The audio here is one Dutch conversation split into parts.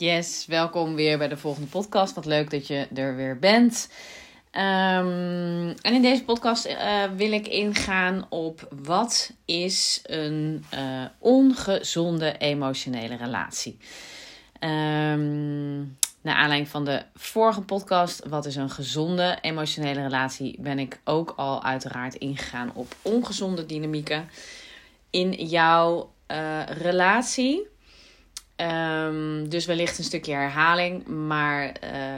Yes, welkom weer bij de volgende podcast. Wat leuk dat je er weer bent. Ehm, en in deze podcast uh, wil ik ingaan op wat is een uh, ongezonde emotionele relatie. Um, naar aanleiding van de vorige podcast, wat is een gezonde emotionele relatie, ben ik ook al uiteraard ingegaan op ongezonde dynamieken in jouw uh, relatie. Um, dus wellicht een stukje herhaling, maar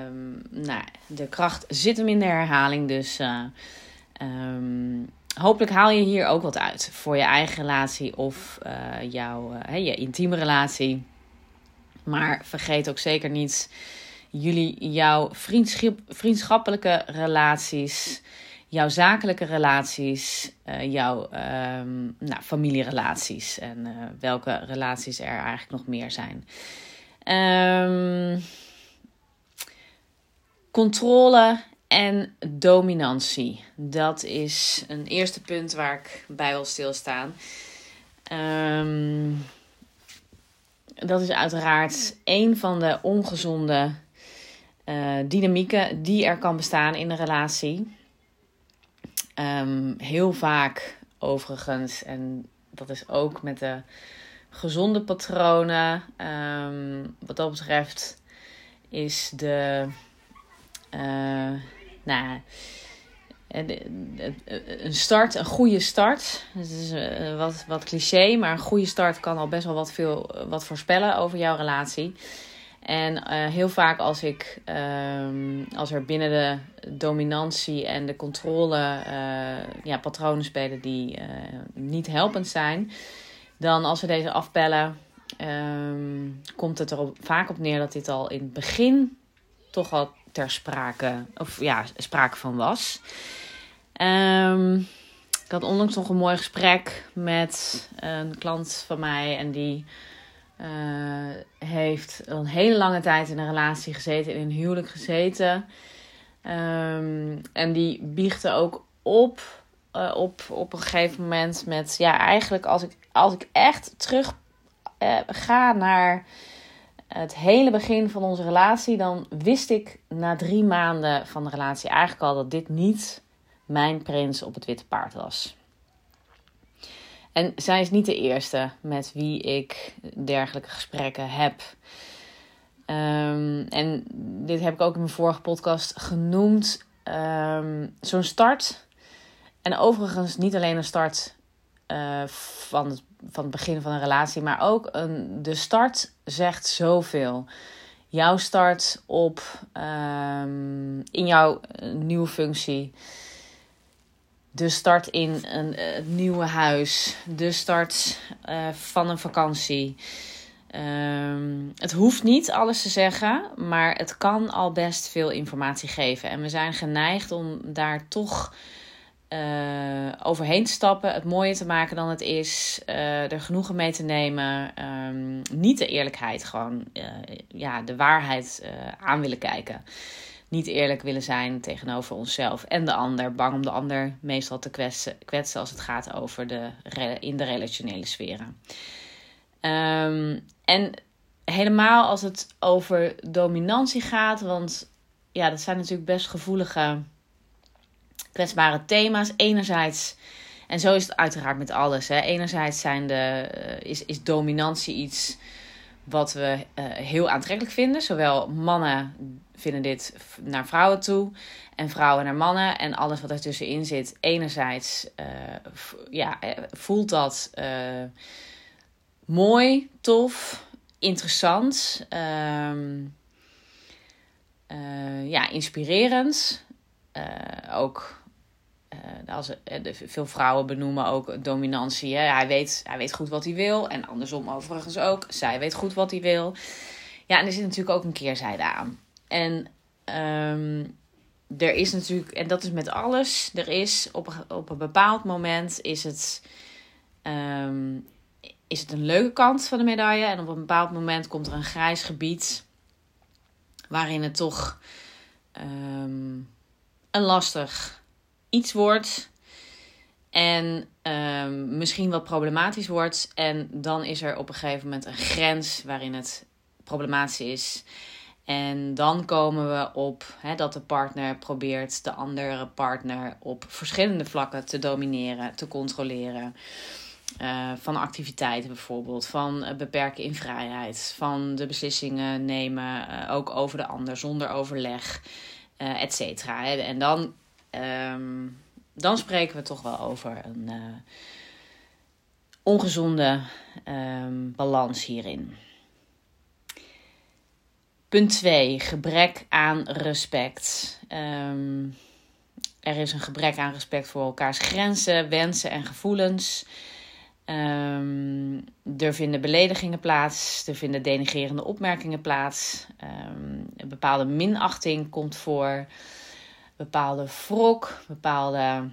um, nou, de kracht zit hem in de herhaling. Dus uh, um, hopelijk haal je hier ook wat uit voor je eigen relatie of uh, jouw, uh, je intieme relatie. Maar vergeet ook zeker niet jullie, jouw vriendschap, vriendschappelijke relaties, jouw zakelijke relaties, uh, jouw um, nou, familierelaties en uh, welke relaties er eigenlijk nog meer zijn. Um, controle en dominantie. Dat is een eerste punt waar ik bij wil stilstaan. Um, dat is uiteraard een van de ongezonde uh, dynamieken die er kan bestaan in een relatie. Um, heel vaak overigens, en dat is ook met de gezonde patronen. Um, wat dat betreft is de. Uh, nou, een start, een goede start. Het is wat, wat cliché, maar een goede start kan al best wel wat, veel, wat voorspellen over jouw relatie. En uh, heel vaak als ik, um, als er binnen de dominantie en de controle uh, ja, patronen spelen die uh, niet helpend zijn, dan als we deze afbellen, um, komt het er vaak op neer dat dit al in het begin toch al ter sprake, of ja, sprake van was. Um, ik had onlangs nog een mooi gesprek met een klant van mij en die uh, heeft een hele lange tijd in een relatie gezeten, in een huwelijk gezeten. Um, en die biechtte ook op, uh, op op een gegeven moment met, ja, eigenlijk als ik, als ik echt terug uh, ga naar het hele begin van onze relatie, dan wist ik na drie maanden van de relatie eigenlijk al dat dit niet mijn prins op het witte paard was. En zij is niet de eerste met wie ik dergelijke gesprekken heb. Um, en dit heb ik ook in mijn vorige podcast genoemd. Um, Zo'n start. En overigens niet alleen een start uh, van, het, van het begin van een relatie, maar ook een, de start zegt zoveel. Jouw start op um, in jouw nieuwe functie de start in een uh, nieuwe huis, de start uh, van een vakantie. Um, het hoeft niet alles te zeggen, maar het kan al best veel informatie geven. En we zijn geneigd om daar toch uh, overheen te stappen, het mooier te maken dan het is, er genoegen mee te nemen. Um, niet de eerlijkheid, gewoon ja, de waarheid aan willen kijken niet eerlijk willen zijn tegenover onszelf en de ander. Bang om de ander meestal te kwetsen, kwetsen als het gaat over de, in de relationele sferen. Um, en helemaal als het over dominantie gaat, want ja, dat zijn natuurlijk best gevoelige, kwetsbare thema's. Enerzijds, en zo is het uiteraard met alles. Hè. Enerzijds zijn de, is, is dominantie iets wat we uh, heel aantrekkelijk vinden. Zowel mannen vinden dit naar vrouwen toe en vrouwen naar mannen. En alles wat ertussenin zit, enerzijds uh, ja, voelt dat uh, mooi, tof, interessant, um, ja, inspirerend. ook als, veel vrouwen benoemen ook dominantie. Hè? Hij, weet, hij weet goed wat hij wil. En andersom overigens ook. Zij weet goed wat hij wil. Ja, en er zit natuurlijk ook een keerzijde aan. En um, er is natuurlijk, en dat is met alles, er is op, op een bepaald moment is het, um, is het een leuke kant van de medaille. En op een bepaald moment komt er een grijs gebied waarin het toch um, een lastig iets wordt. En misschien wat problematisch wordt. En dan is er op een gegeven moment een grens waarin het problematisch is. En dan komen we op hè, dat de partner probeert de andere partner op verschillende vlakken te domineren, te controleren. Uh, van activiteiten bijvoorbeeld, van uh, beperken in vrijheid, van de beslissingen nemen, uh, ook over de ander zonder overleg, et cetera. En dan, um, dan spreken we toch wel over een ongezonde um, balans hierin. Punt 2. Gebrek aan respect. Um, er is een gebrek aan respect voor elkaars grenzen, wensen en gevoelens. Um, er vinden beledigingen plaats, er vinden denigerende opmerkingen plaats. Um, een bepaalde minachting komt voor, bepaalde wrok, bepaalde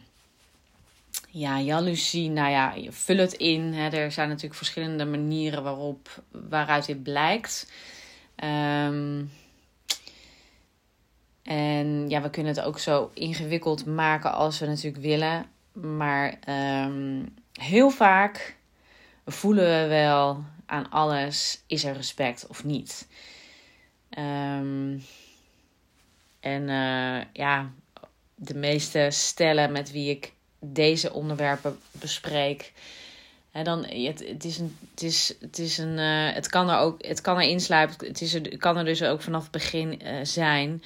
ja, jaloezie. Nou ja, vul het in. Hè. Er zijn natuurlijk verschillende manieren waarop, waaruit dit blijkt. Um, en ja, we kunnen het ook zo ingewikkeld maken als we natuurlijk willen. Maar um, heel vaak voelen we wel aan alles: is er respect of niet? Um, en uh, ja, de meeste stellen met wie ik deze onderwerpen bespreek. Dan, het, het, is een, het, is, het, is een, uh, het kan er ook, het kan er insluipen. Het, is kan er dus ook vanaf het begin uh, zijn.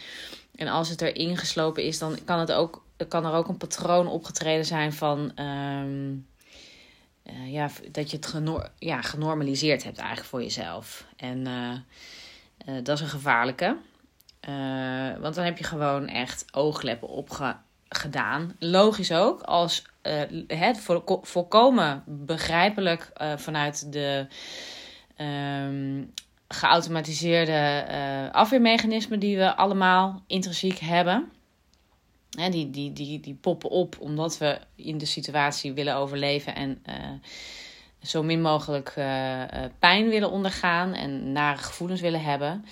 En als het er ingeslopen is, dan kan, het ook, kan er ook een patroon opgetreden zijn van. Um, uh, ja, dat je het ja, genormaliseerd hebt eigenlijk voor jezelf. En dat is een gevaarlijke. want dan heb je gewoon echt oogleppen opge gedaan. Logisch ook, als het vo volkomen begrijpelijk uh, vanuit de um, geautomatiseerde uh, afweermechanismen die we allemaal intrinsiek hebben. Hè, die, die, die, die poppen op omdat we in de situatie willen overleven en zo min mogelijk pijn willen ondergaan en nare gevoelens willen hebben.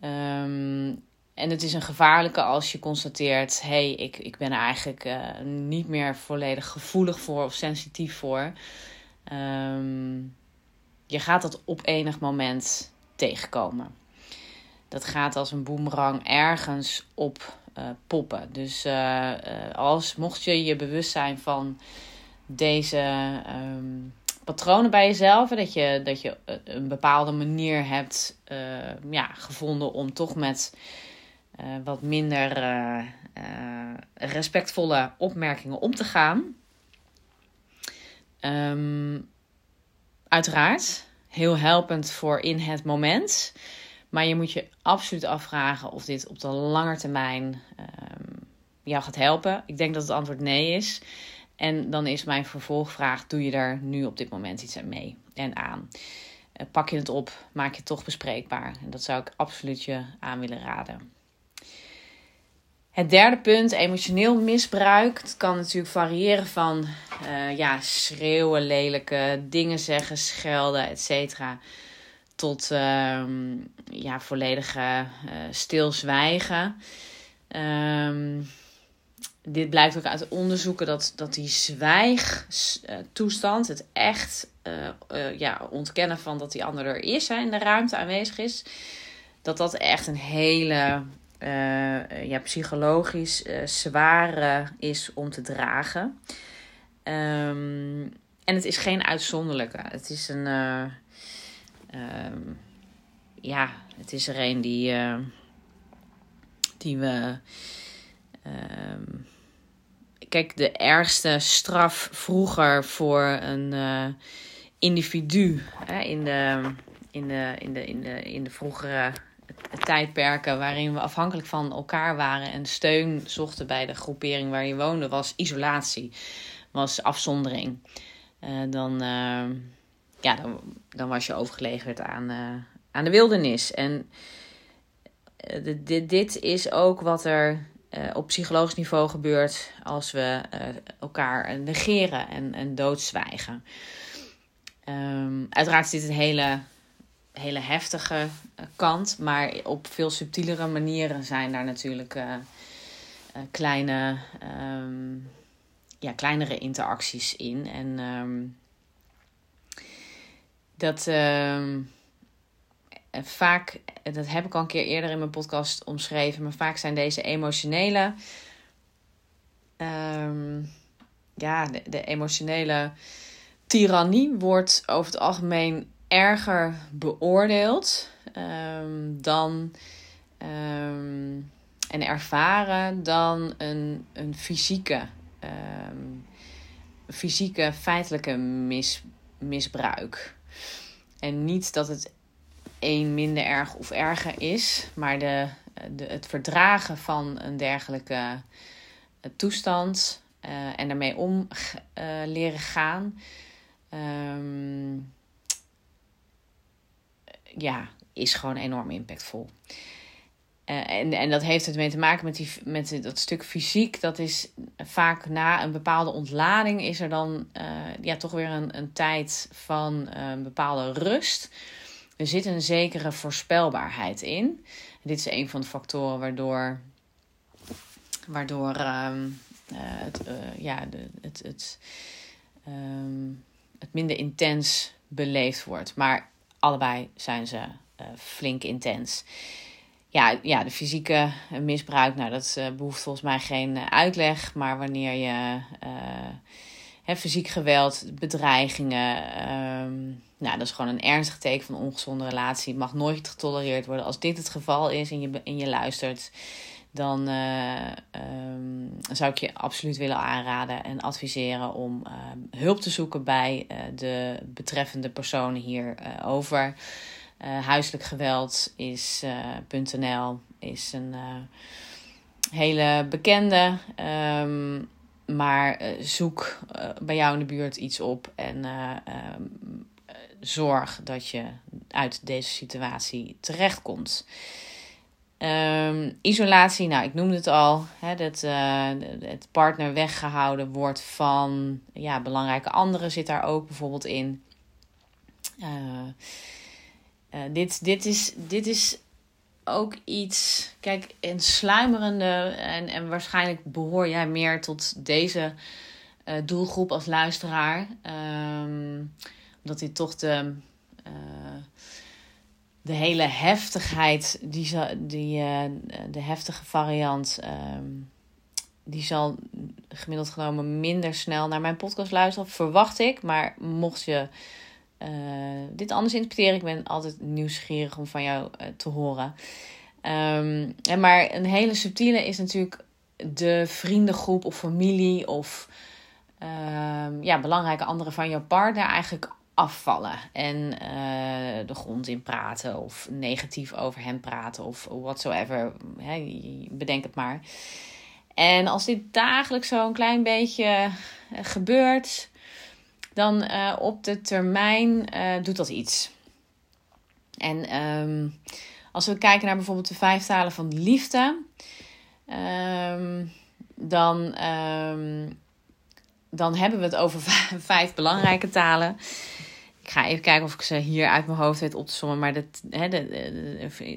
Um, en het is een gevaarlijke als je constateert: hé, hey, ik, ik ben er eigenlijk uh, niet meer volledig gevoelig voor of sensitief voor. Um, je gaat dat op enig moment tegenkomen. Dat gaat als een boemerang ergens op uh, poppen. Dus uh, als mocht je je bewust zijn van deze um, patronen bij jezelf, dat je, dat je een bepaalde manier hebt ja, gevonden om toch met uh, wat minder uh, uh, respectvolle opmerkingen om te gaan. Um, uiteraard heel helpend voor in het moment. Maar je moet je absoluut afvragen of dit op de lange termijn um, jou gaat helpen. Ik denk dat het antwoord nee is. En dan is mijn vervolgvraag: doe je er nu op dit moment iets aan mee en aan? pak je het op, maak je het toch bespreekbaar. En dat zou ik absoluut je aan willen raden. Het derde punt, emotioneel misbruik. Het kan natuurlijk variëren van uh, ja, schreeuwen, lelijke dingen zeggen, schelden, etc. Tot uh, ja, volledige uh, stilzwijgen. Um, dit blijkt ook uit onderzoeken dat, dat die zwijgtoestand, het echt ja, ontkennen van dat die ander er is, in de ruimte aanwezig is, dat dat echt een hele uh, ja, psychologisch uh, zwaar is om te dragen. Um, en het is geen uitzonderlijke. Het is een. Um, ja, het is er een die. die we. Um, kijk, de ergste straf vroeger voor een individu hè, in, de, in, de, in, de, in, de, in de vroegere tijdperken waarin we afhankelijk van elkaar waren en steun zochten bij de groepering waar je woonde, was isolatie, was afzondering. Uh, dan, uh, ja, dan, dan, was je overgeleverd aan, uh, aan de wildernis. En dit, is ook wat er op psychologisch niveau gebeurt als we elkaar negeren en, en doodzwijgen. Um, uiteraard is dit een hele hele heftige eh, kant. Maar op veel subtielere manieren zijn daar natuurlijk uh, uh, kleine, um, ja, kleinere interacties in. En um, dat. Um, vaak, dat heb ik al een keer eerder in mijn podcast omschreven, maar vaak zijn deze emotionele, ehm, ja, de emotionele tirannie wordt over het algemeen erger beoordeeld um, dan um, en ervaren dan een, een fysieke, um, fysieke feitelijke mis, misbruik. En niet dat het een minder erg of erger is, maar de, de, het verdragen van een dergelijke eh, toestand uh, en daarmee om uh, leren gaan. Ja, is gewoon enorm impactvol. Uh, en, en dat heeft het mee te maken met, die, met dat stuk fysiek. Dat is vaak na een bepaalde ontlading is er dan uh, ja, toch weer een, een tijd van uh, een bepaalde rust. Er zit een zekere voorspelbaarheid in. Dit is een van de factoren waardoor, waardoor ehm, het, ja, de, het, het, um, het minder intens beleefd wordt. Maar allebei zijn ze flink intens ja, ja, de fysieke misbruik, nou, dat uh, behoeft volgens mij geen uitleg. Maar wanneer je hè, fysiek geweld, bedreigingen, um, nou, dat is gewoon een ernstig teken van een ongezonde relatie. Het mag nooit getolereerd worden. Als dit het geval is en je, en je luistert, dan um, zou ik je absoluut willen aanraden en adviseren om hulp te zoeken bij de betreffende personen hierover. over. Uh, huiselijk geweld is uh, is een hele bekende. Um, maar zoek bij jou in de buurt iets op en zorg dat je uit deze situatie terechtkomt. Um, isolatie, nou, ik noemde het al, hè, dat het partner weggehouden wordt van ja, belangrijke anderen zit daar ook bijvoorbeeld in. Uh, dit, dit, is, dit is ook iets. Kijk, een sluimerende. En, en waarschijnlijk behoor jij meer tot deze doelgroep als luisteraar. Um, omdat dit toch de. De hele heftigheid, die, die, de heftige variant, um, die zal gemiddeld genomen minder snel naar mijn podcast luisteren, verwacht ik. Maar mocht je uh, dit anders interpreteren. Ik ben altijd nieuwsgierig om van jou uh, te horen. Um, en maar een hele subtiele is natuurlijk de vriendengroep of familie of um, ja, belangrijke anderen van jouw partner eigenlijk afvallen en uh, de grond in praten of negatief over hem praten of whatsoever. Hè, bedenk het maar. En als dit dagelijks zo een klein beetje gebeurt, dan uh, op de termijn doet dat iets. En um, als we kijken naar bijvoorbeeld de vijf talen van de liefde, um, dan, um, dan hebben we het over vijf belangrijke talen. Ik ga even kijken of ik ze hier uit mijn hoofd weet op te sommen. Maar dat, hè, de,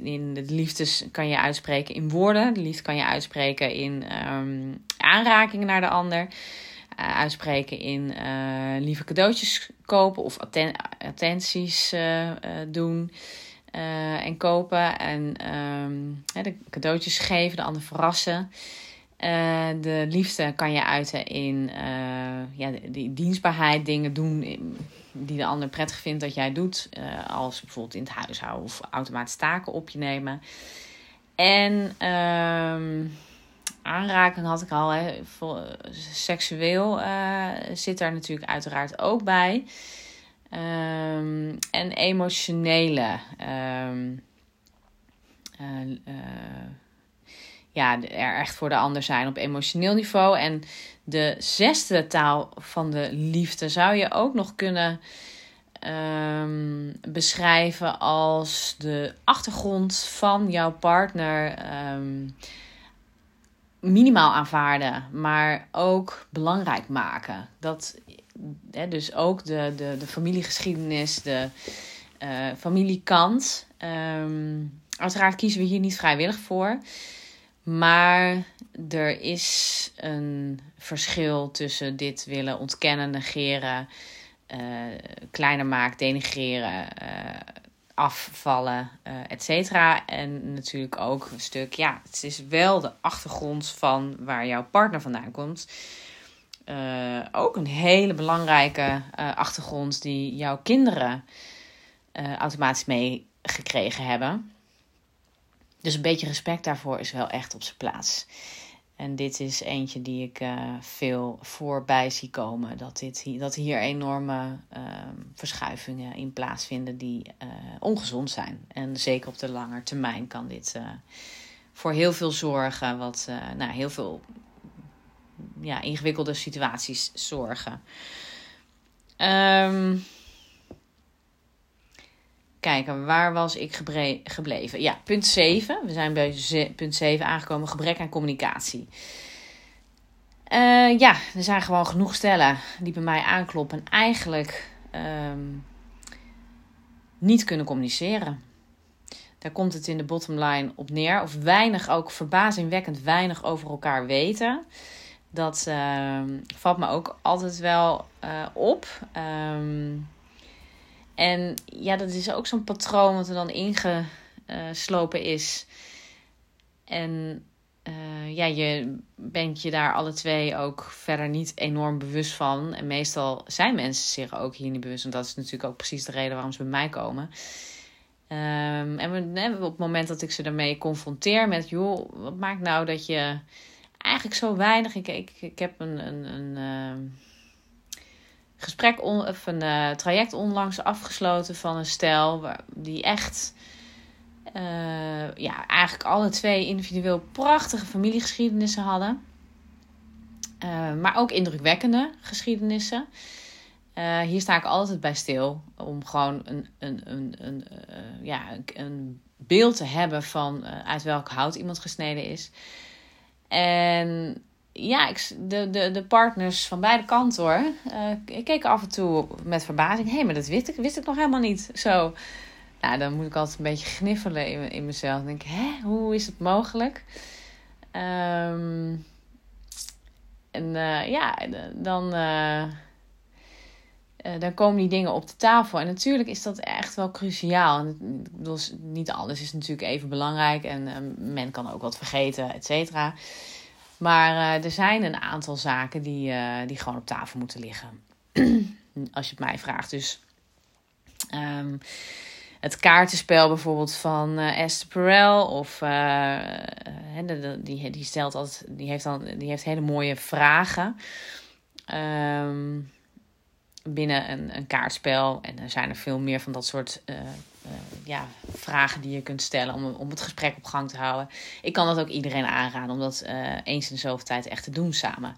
in de liefdes kan je uitspreken in woorden. De liefde kan je uitspreken in um, aanrakingen naar de ander. Uh, uitspreken in uh, lieve cadeautjes kopen of atten attenties uh, doen en kopen. En um, de cadeautjes geven, de ander verrassen. De liefde kan je uiten in ja, die dienstbaarheid, dingen doen die de ander prettig vindt dat jij doet. als bijvoorbeeld in het huishouden of automatisch taken op je nemen. En um, aanraking had ik al. Hè. Seksueel uh, zit daar natuurlijk uiteraard ook bij. Um, en emotionele. Ja, er echt voor de ander zijn op emotioneel niveau. En de zesde taal van de liefde zou je ook nog kunnen um, beschrijven als de achtergrond van jouw partner. Um, minimaal aanvaarden, maar ook belangrijk maken. Dat, hè, dus ook de, de, de familiegeschiedenis, de uh, familiekant. Um, uiteraard kiezen we hier niet vrijwillig voor. Maar er is een verschil tussen dit willen ontkennen, negeren, uh, kleiner maken, denigreren, uh, afvallen, uh, et cetera. En natuurlijk ook een stuk, ja, het is wel de achtergrond van waar jouw partner vandaan komt. Ook een hele belangrijke achtergrond die jouw kinderen automatisch meegekregen hebben. Dus een beetje respect daarvoor is wel echt op zijn plaats. En dit is eentje die ik uh, veel voorbij zie komen. Dat, dit, dat hier enorme uh, verschuivingen in plaatsvinden die uh, ongezond zijn. En zeker op de lange termijn kan dit eh, voor heel veel zorgen. Wat nou, heel veel ja, ingewikkelde situaties zorgen. Um, kijken, waar was ik gebleven? Ja, punt 7. We zijn bij punt 7 aangekomen. Gebrek aan communicatie. Uh, ja, er zijn gewoon genoeg stellen die bij mij aankloppen. En eigenlijk um, niet kunnen communiceren. Daar komt het in de bottom line op neer. Of weinig, ook verbazingwekkend weinig over elkaar weten. Dat uh, valt me ook altijd wel uh, op. Um, en ja, dat is ook zo'n patroon wat er dan ingeslopen is. En uh, ja, je bent je daar alle twee ook verder niet enorm bewust van. En meestal zijn mensen zich ook hier niet bewust. En dat is natuurlijk ook precies de reden waarom ze bij mij komen. Um, en we, op het moment dat ik ze daarmee confronteer met... joh, wat maakt nou dat je eigenlijk zo weinig... Ik, ik, ik heb een... een, een uh, gesprek on, of een uh, traject onlangs afgesloten van een stel die echt uh, ja, eigenlijk alle twee individueel prachtige familiegeschiedenissen hadden. Uh, maar ook indrukwekkende geschiedenissen. hier sta ik altijd bij stil om gewoon een, een, een, een, ja, een beeld te hebben van uit welk hout iemand gesneden is. En ja, ik, de, de, de partners van beide kanten hoor. Uh, ik keek af en toe met verbazing. Hé, hey, maar dat wist ik, wist ik nog helemaal niet. Zo. Nou, dan moet ik altijd een beetje gniffelen in, in mezelf. Dan denk ik, hè, hoe is het mogelijk? Um, en uh, ja, dan, uh, dan komen die dingen op de tafel. En natuurlijk is dat echt wel cruciaal. Niet alles is natuurlijk even belangrijk. En men kan ook wat vergeten, et cetera. Maar uh, er zijn een aantal zaken die, uh, die gewoon op tafel moeten liggen. Als je het mij vraagt. Dus um, het kaartenspel bijvoorbeeld van uh, Esther Perel. Of die, die stelt altijd. Die heeft, dan, die heeft hele mooie vragen. Um, binnen een, een kaartspel. En er zijn er veel meer van dat soort ja, vragen die je kunt stellen om, om het gesprek op gang te houden. Ik kan dat ook iedereen aanraden om dat uh, eens in de zoveel tijd echt te doen samen.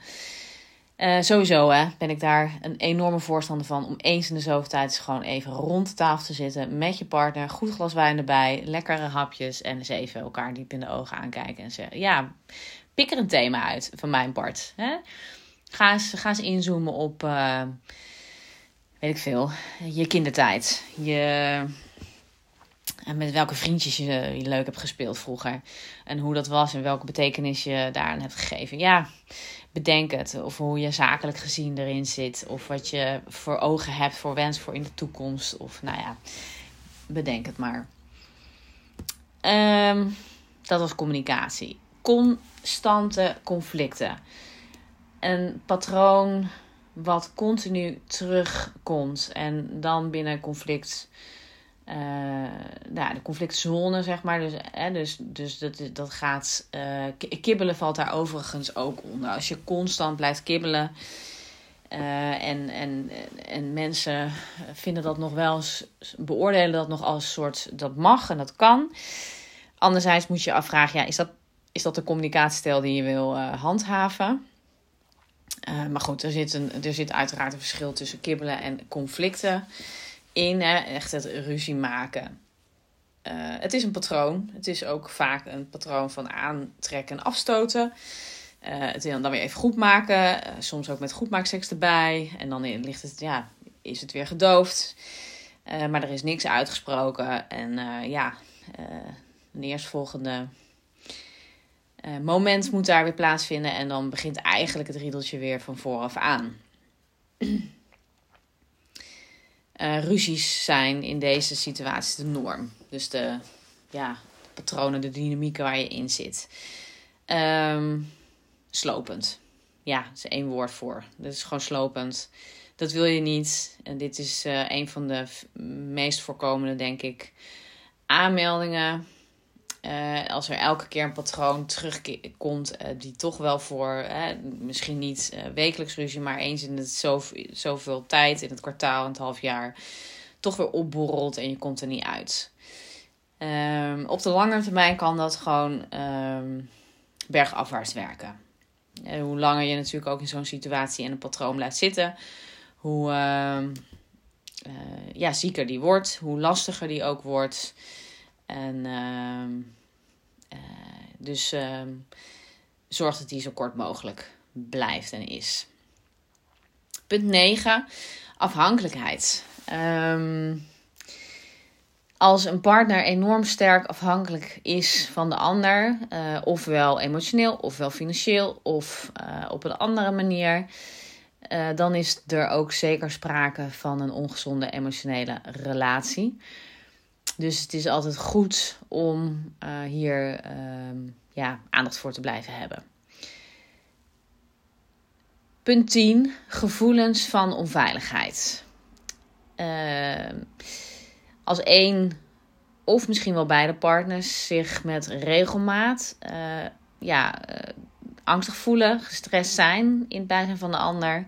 Uh, sowieso hè, ben ik daar een enorme voorstander van om eens in de zoveel tijd gewoon even rond de tafel te zitten met je partner. Goed glas wijn erbij, lekkere hapjes en eens even elkaar diep in de ogen aankijken en zeggen: Ja, pik er een thema uit van mijn part. Hè? Ga, eens, ga eens inzoomen op, weet ik veel, je kindertijd. Je en met welke vriendjes je, je leuk hebt gespeeld vroeger. En hoe dat was en welke betekenis je daaraan hebt gegeven. Ja, bedenk het. Of hoe je zakelijk gezien erin zit. Of wat je voor ogen hebt, voor wens voor in de toekomst. Of nou ja, bedenk het maar. Um, dat was communicatie. Constante conflicten. Een patroon wat continu terugkomt. En dan binnen conflict uh, nou, de conflictzone, zeg maar. Dus, hè, dus, dus dat, dat gaat. Uh, kibbelen valt daar overigens ook onder. Als je constant blijft kibbelen. Uh, en, en, en mensen vinden dat nog wel eens, beoordelen dat nog als soort dat mag en dat kan. Anderzijds moet je afvragen: ja, is, dat, is dat de communicatiestijl die je wil handhaven? maar goed, er zit, een, er zit uiteraard een verschil tussen kibbelen en conflicten in echt het ruzie maken. Uh, het is een patroon. Het is ook vaak een patroon van aantrekken en afstoten. Uh, het dan weer even goed maken. Uh, soms ook met goedmaakseks erbij. En dan ligt het, ja, is het weer gedoofd. maar er is niks uitgesproken. En ja, een eerstvolgende moment moet daar weer plaatsvinden. En dan begint eigenlijk het riedeltje weer van vooraf aan. Uh, ruzies zijn in deze situaties de norm. Dus de, ja, patronen, de dynamieken waar je in zit. Um, slopend. Ja, is één woord voor. Dat is gewoon slopend. Dat wil je niet. En dit is uh, een van de meest voorkomende, denk ik, aanmeldingen. Uh, als er elke keer een patroon terugkomt, uh, die toch wel voor, misschien niet wekelijks ruzie, maar eens in het zoveel, zoveel tijd, in het kwartaal, in het half jaar, toch weer opborrelt en je komt er niet uit. Um, op de lange termijn kan dat gewoon um, bergafwaarts werken. En hoe langer je natuurlijk ook in zo'n situatie en een patroon blijft zitten, hoe uh, ja, zieker die wordt, hoe lastiger die ook wordt. En uh, dus ehm, zorg dat die zo kort mogelijk blijft en is. Punt 9. Afhankelijkheid. Um, als een partner enorm sterk afhankelijk is van de ander, uh, ofwel emotioneel, ofwel financieel, of uh, op een andere manier, dan is er ook zeker sprake van een ongezonde emotionele relatie. Dus het is altijd goed om hier ehm, ja, aandacht voor te blijven hebben. Punt 10. Gevoelens van onveiligheid. Uh, als één of misschien wel beide partners zich met regelmaat uh, ja, uh, angstig voelen, gestrest zijn in het bijzijn van de ander,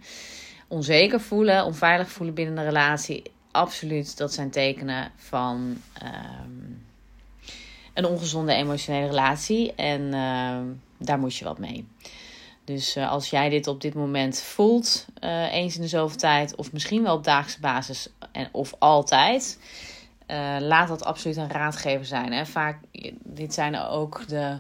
onzeker voelen, onveilig voelen binnen de relatie, absoluut, dat zijn tekenen van um, een ongezonde emotionele relatie en uh, daar moet je wat mee. Dus uh, als jij dit op dit moment voelt, uh, eens in de zoveel tijd, of misschien wel op dagelijkse basis en, of altijd, uh, laat dat absoluut een raadgever zijn. Hè. Vaak, dit zijn ook de,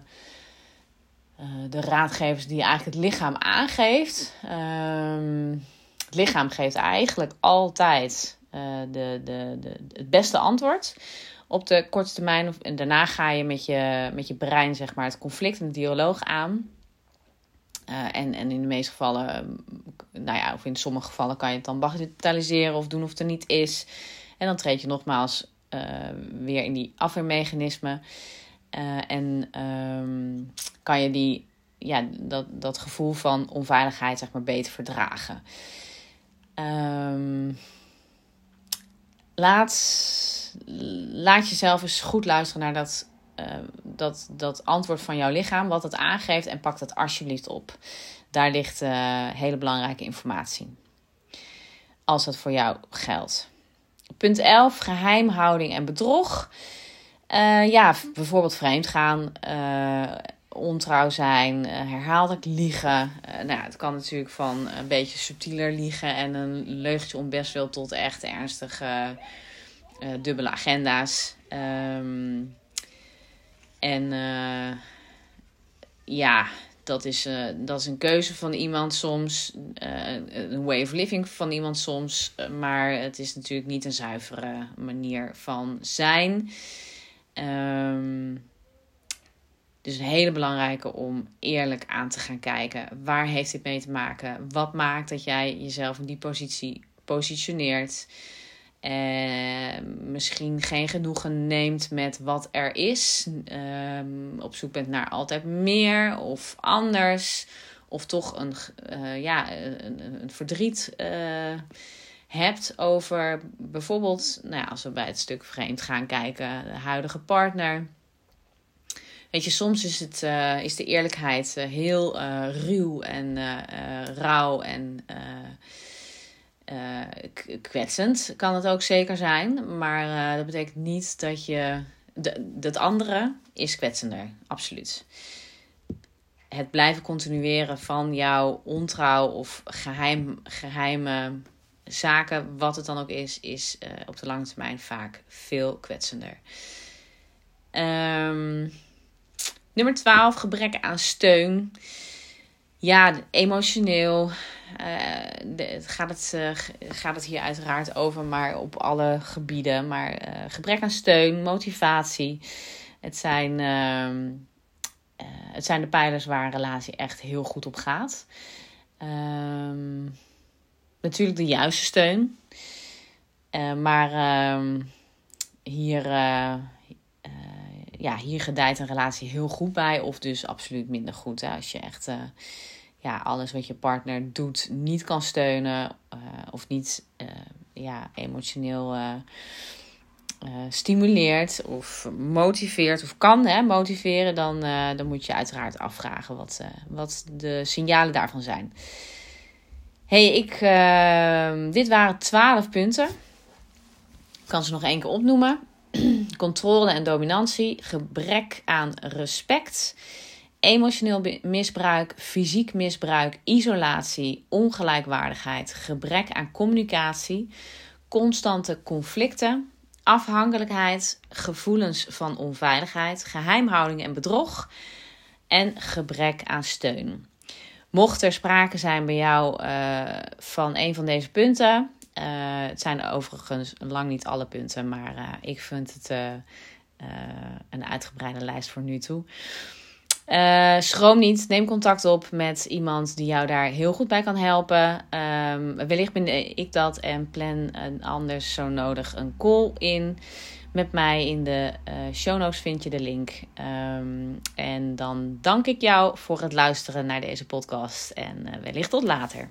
de raadgevers die eigenlijk het lichaam aangeeft. Um, het lichaam geeft eigenlijk altijd de, de, de, het beste antwoord op de korte termijn. En daarna ga je met je, met je brein zeg maar, het conflict en de dialoog aan. Uh, en, en in de meeste gevallen, nou ja, of in sommige gevallen kan je het dan bagatelliseren of doen of het er niet is. En dan treed je nogmaals uh, weer in die afweermechanismen. Uh, en um, kan je die, ja, dat, dat gevoel van onveiligheid zeg maar, beter verdragen. Um, laat, laat jezelf eens goed luisteren naar dat, uh, dat, dat antwoord van jouw lichaam, wat het aangeeft, en pak dat alsjeblieft op. Daar ligt hele belangrijke informatie. Als dat voor jou geldt. Punt 11, geheimhouding en bedrog. Uh, ja, bijvoorbeeld vreemd gaan, ontrouw zijn, uh, herhaaldelijk liegen. nou, het kan natuurlijk van een beetje subtieler liegen en een leugentje om best wel tot echt ernstige dubbele agenda's. Um, en ja, dat is, dat is een keuze van iemand soms, een way of living van iemand soms, maar het is natuurlijk niet een zuivere manier van zijn. Um, dus een hele belangrijke om eerlijk aan te gaan kijken. Waar heeft dit mee te maken? Wat maakt dat jij jezelf in die positie positioneert? En misschien geen genoegen neemt met wat er is. Um, op zoek bent naar altijd meer of anders. Of toch een, uh, ja, een, verdriet uh, hebt over bijvoorbeeld, nou ja, als we bij het stuk vreemd gaan kijken, de huidige partner. Weet je, soms is, het, uh, is de eerlijkheid heel ruw en rauw en kwetsend kan het ook zeker zijn. Maar dat betekent niet dat je. De, dat andere is kwetsender, absoluut. Het blijven continueren van jouw ontrouw of geheim, geheime zaken, wat het dan ook is, is op de lange termijn vaak veel kwetsender. Um, nummer 12, gebrek aan steun. Ja, emotioneel, de, gaat, het, uh, gaat het hier uiteraard over, maar op alle gebieden. Maar uh, gebrek aan steun, motivatie. Het zijn, ehm, het zijn de pijlers waar een relatie echt heel goed op gaat. Um, natuurlijk de juiste steun. maar ehm, hier, ja, hier gedijt een relatie heel goed bij, of dus absoluut minder goed. Als je echt ja, alles wat je partner doet niet kan steunen of niet ja, emotioneel stimuleert of motiveert of kan hè, motiveren, dan, dan moet je uiteraard afvragen wat, wat de signalen daarvan zijn. hey, ik, dit waren 12 punten. Ik kan ze nog één keer opnoemen. Controle en dominantie, gebrek aan respect, emotioneel misbruik, fysiek misbruik, isolatie, ongelijkwaardigheid, gebrek aan communicatie, constante conflicten, afhankelijkheid, gevoelens van onveiligheid, geheimhouding en bedrog en gebrek aan steun. Mocht er sprake zijn bij jou uh, van een van deze punten, uh, het zijn overigens lang niet alle punten, maar uh, ik vind het een uitgebreide lijst voor nu toe. Schroom niet, neem contact op met iemand die jou daar heel goed bij kan helpen. Um, wellicht ben ik dat en plan een anders zo nodig een call in. Met mij in de show notes vind je de link. Um, en dan dank ik jou voor het luisteren naar deze podcast en wellicht tot later.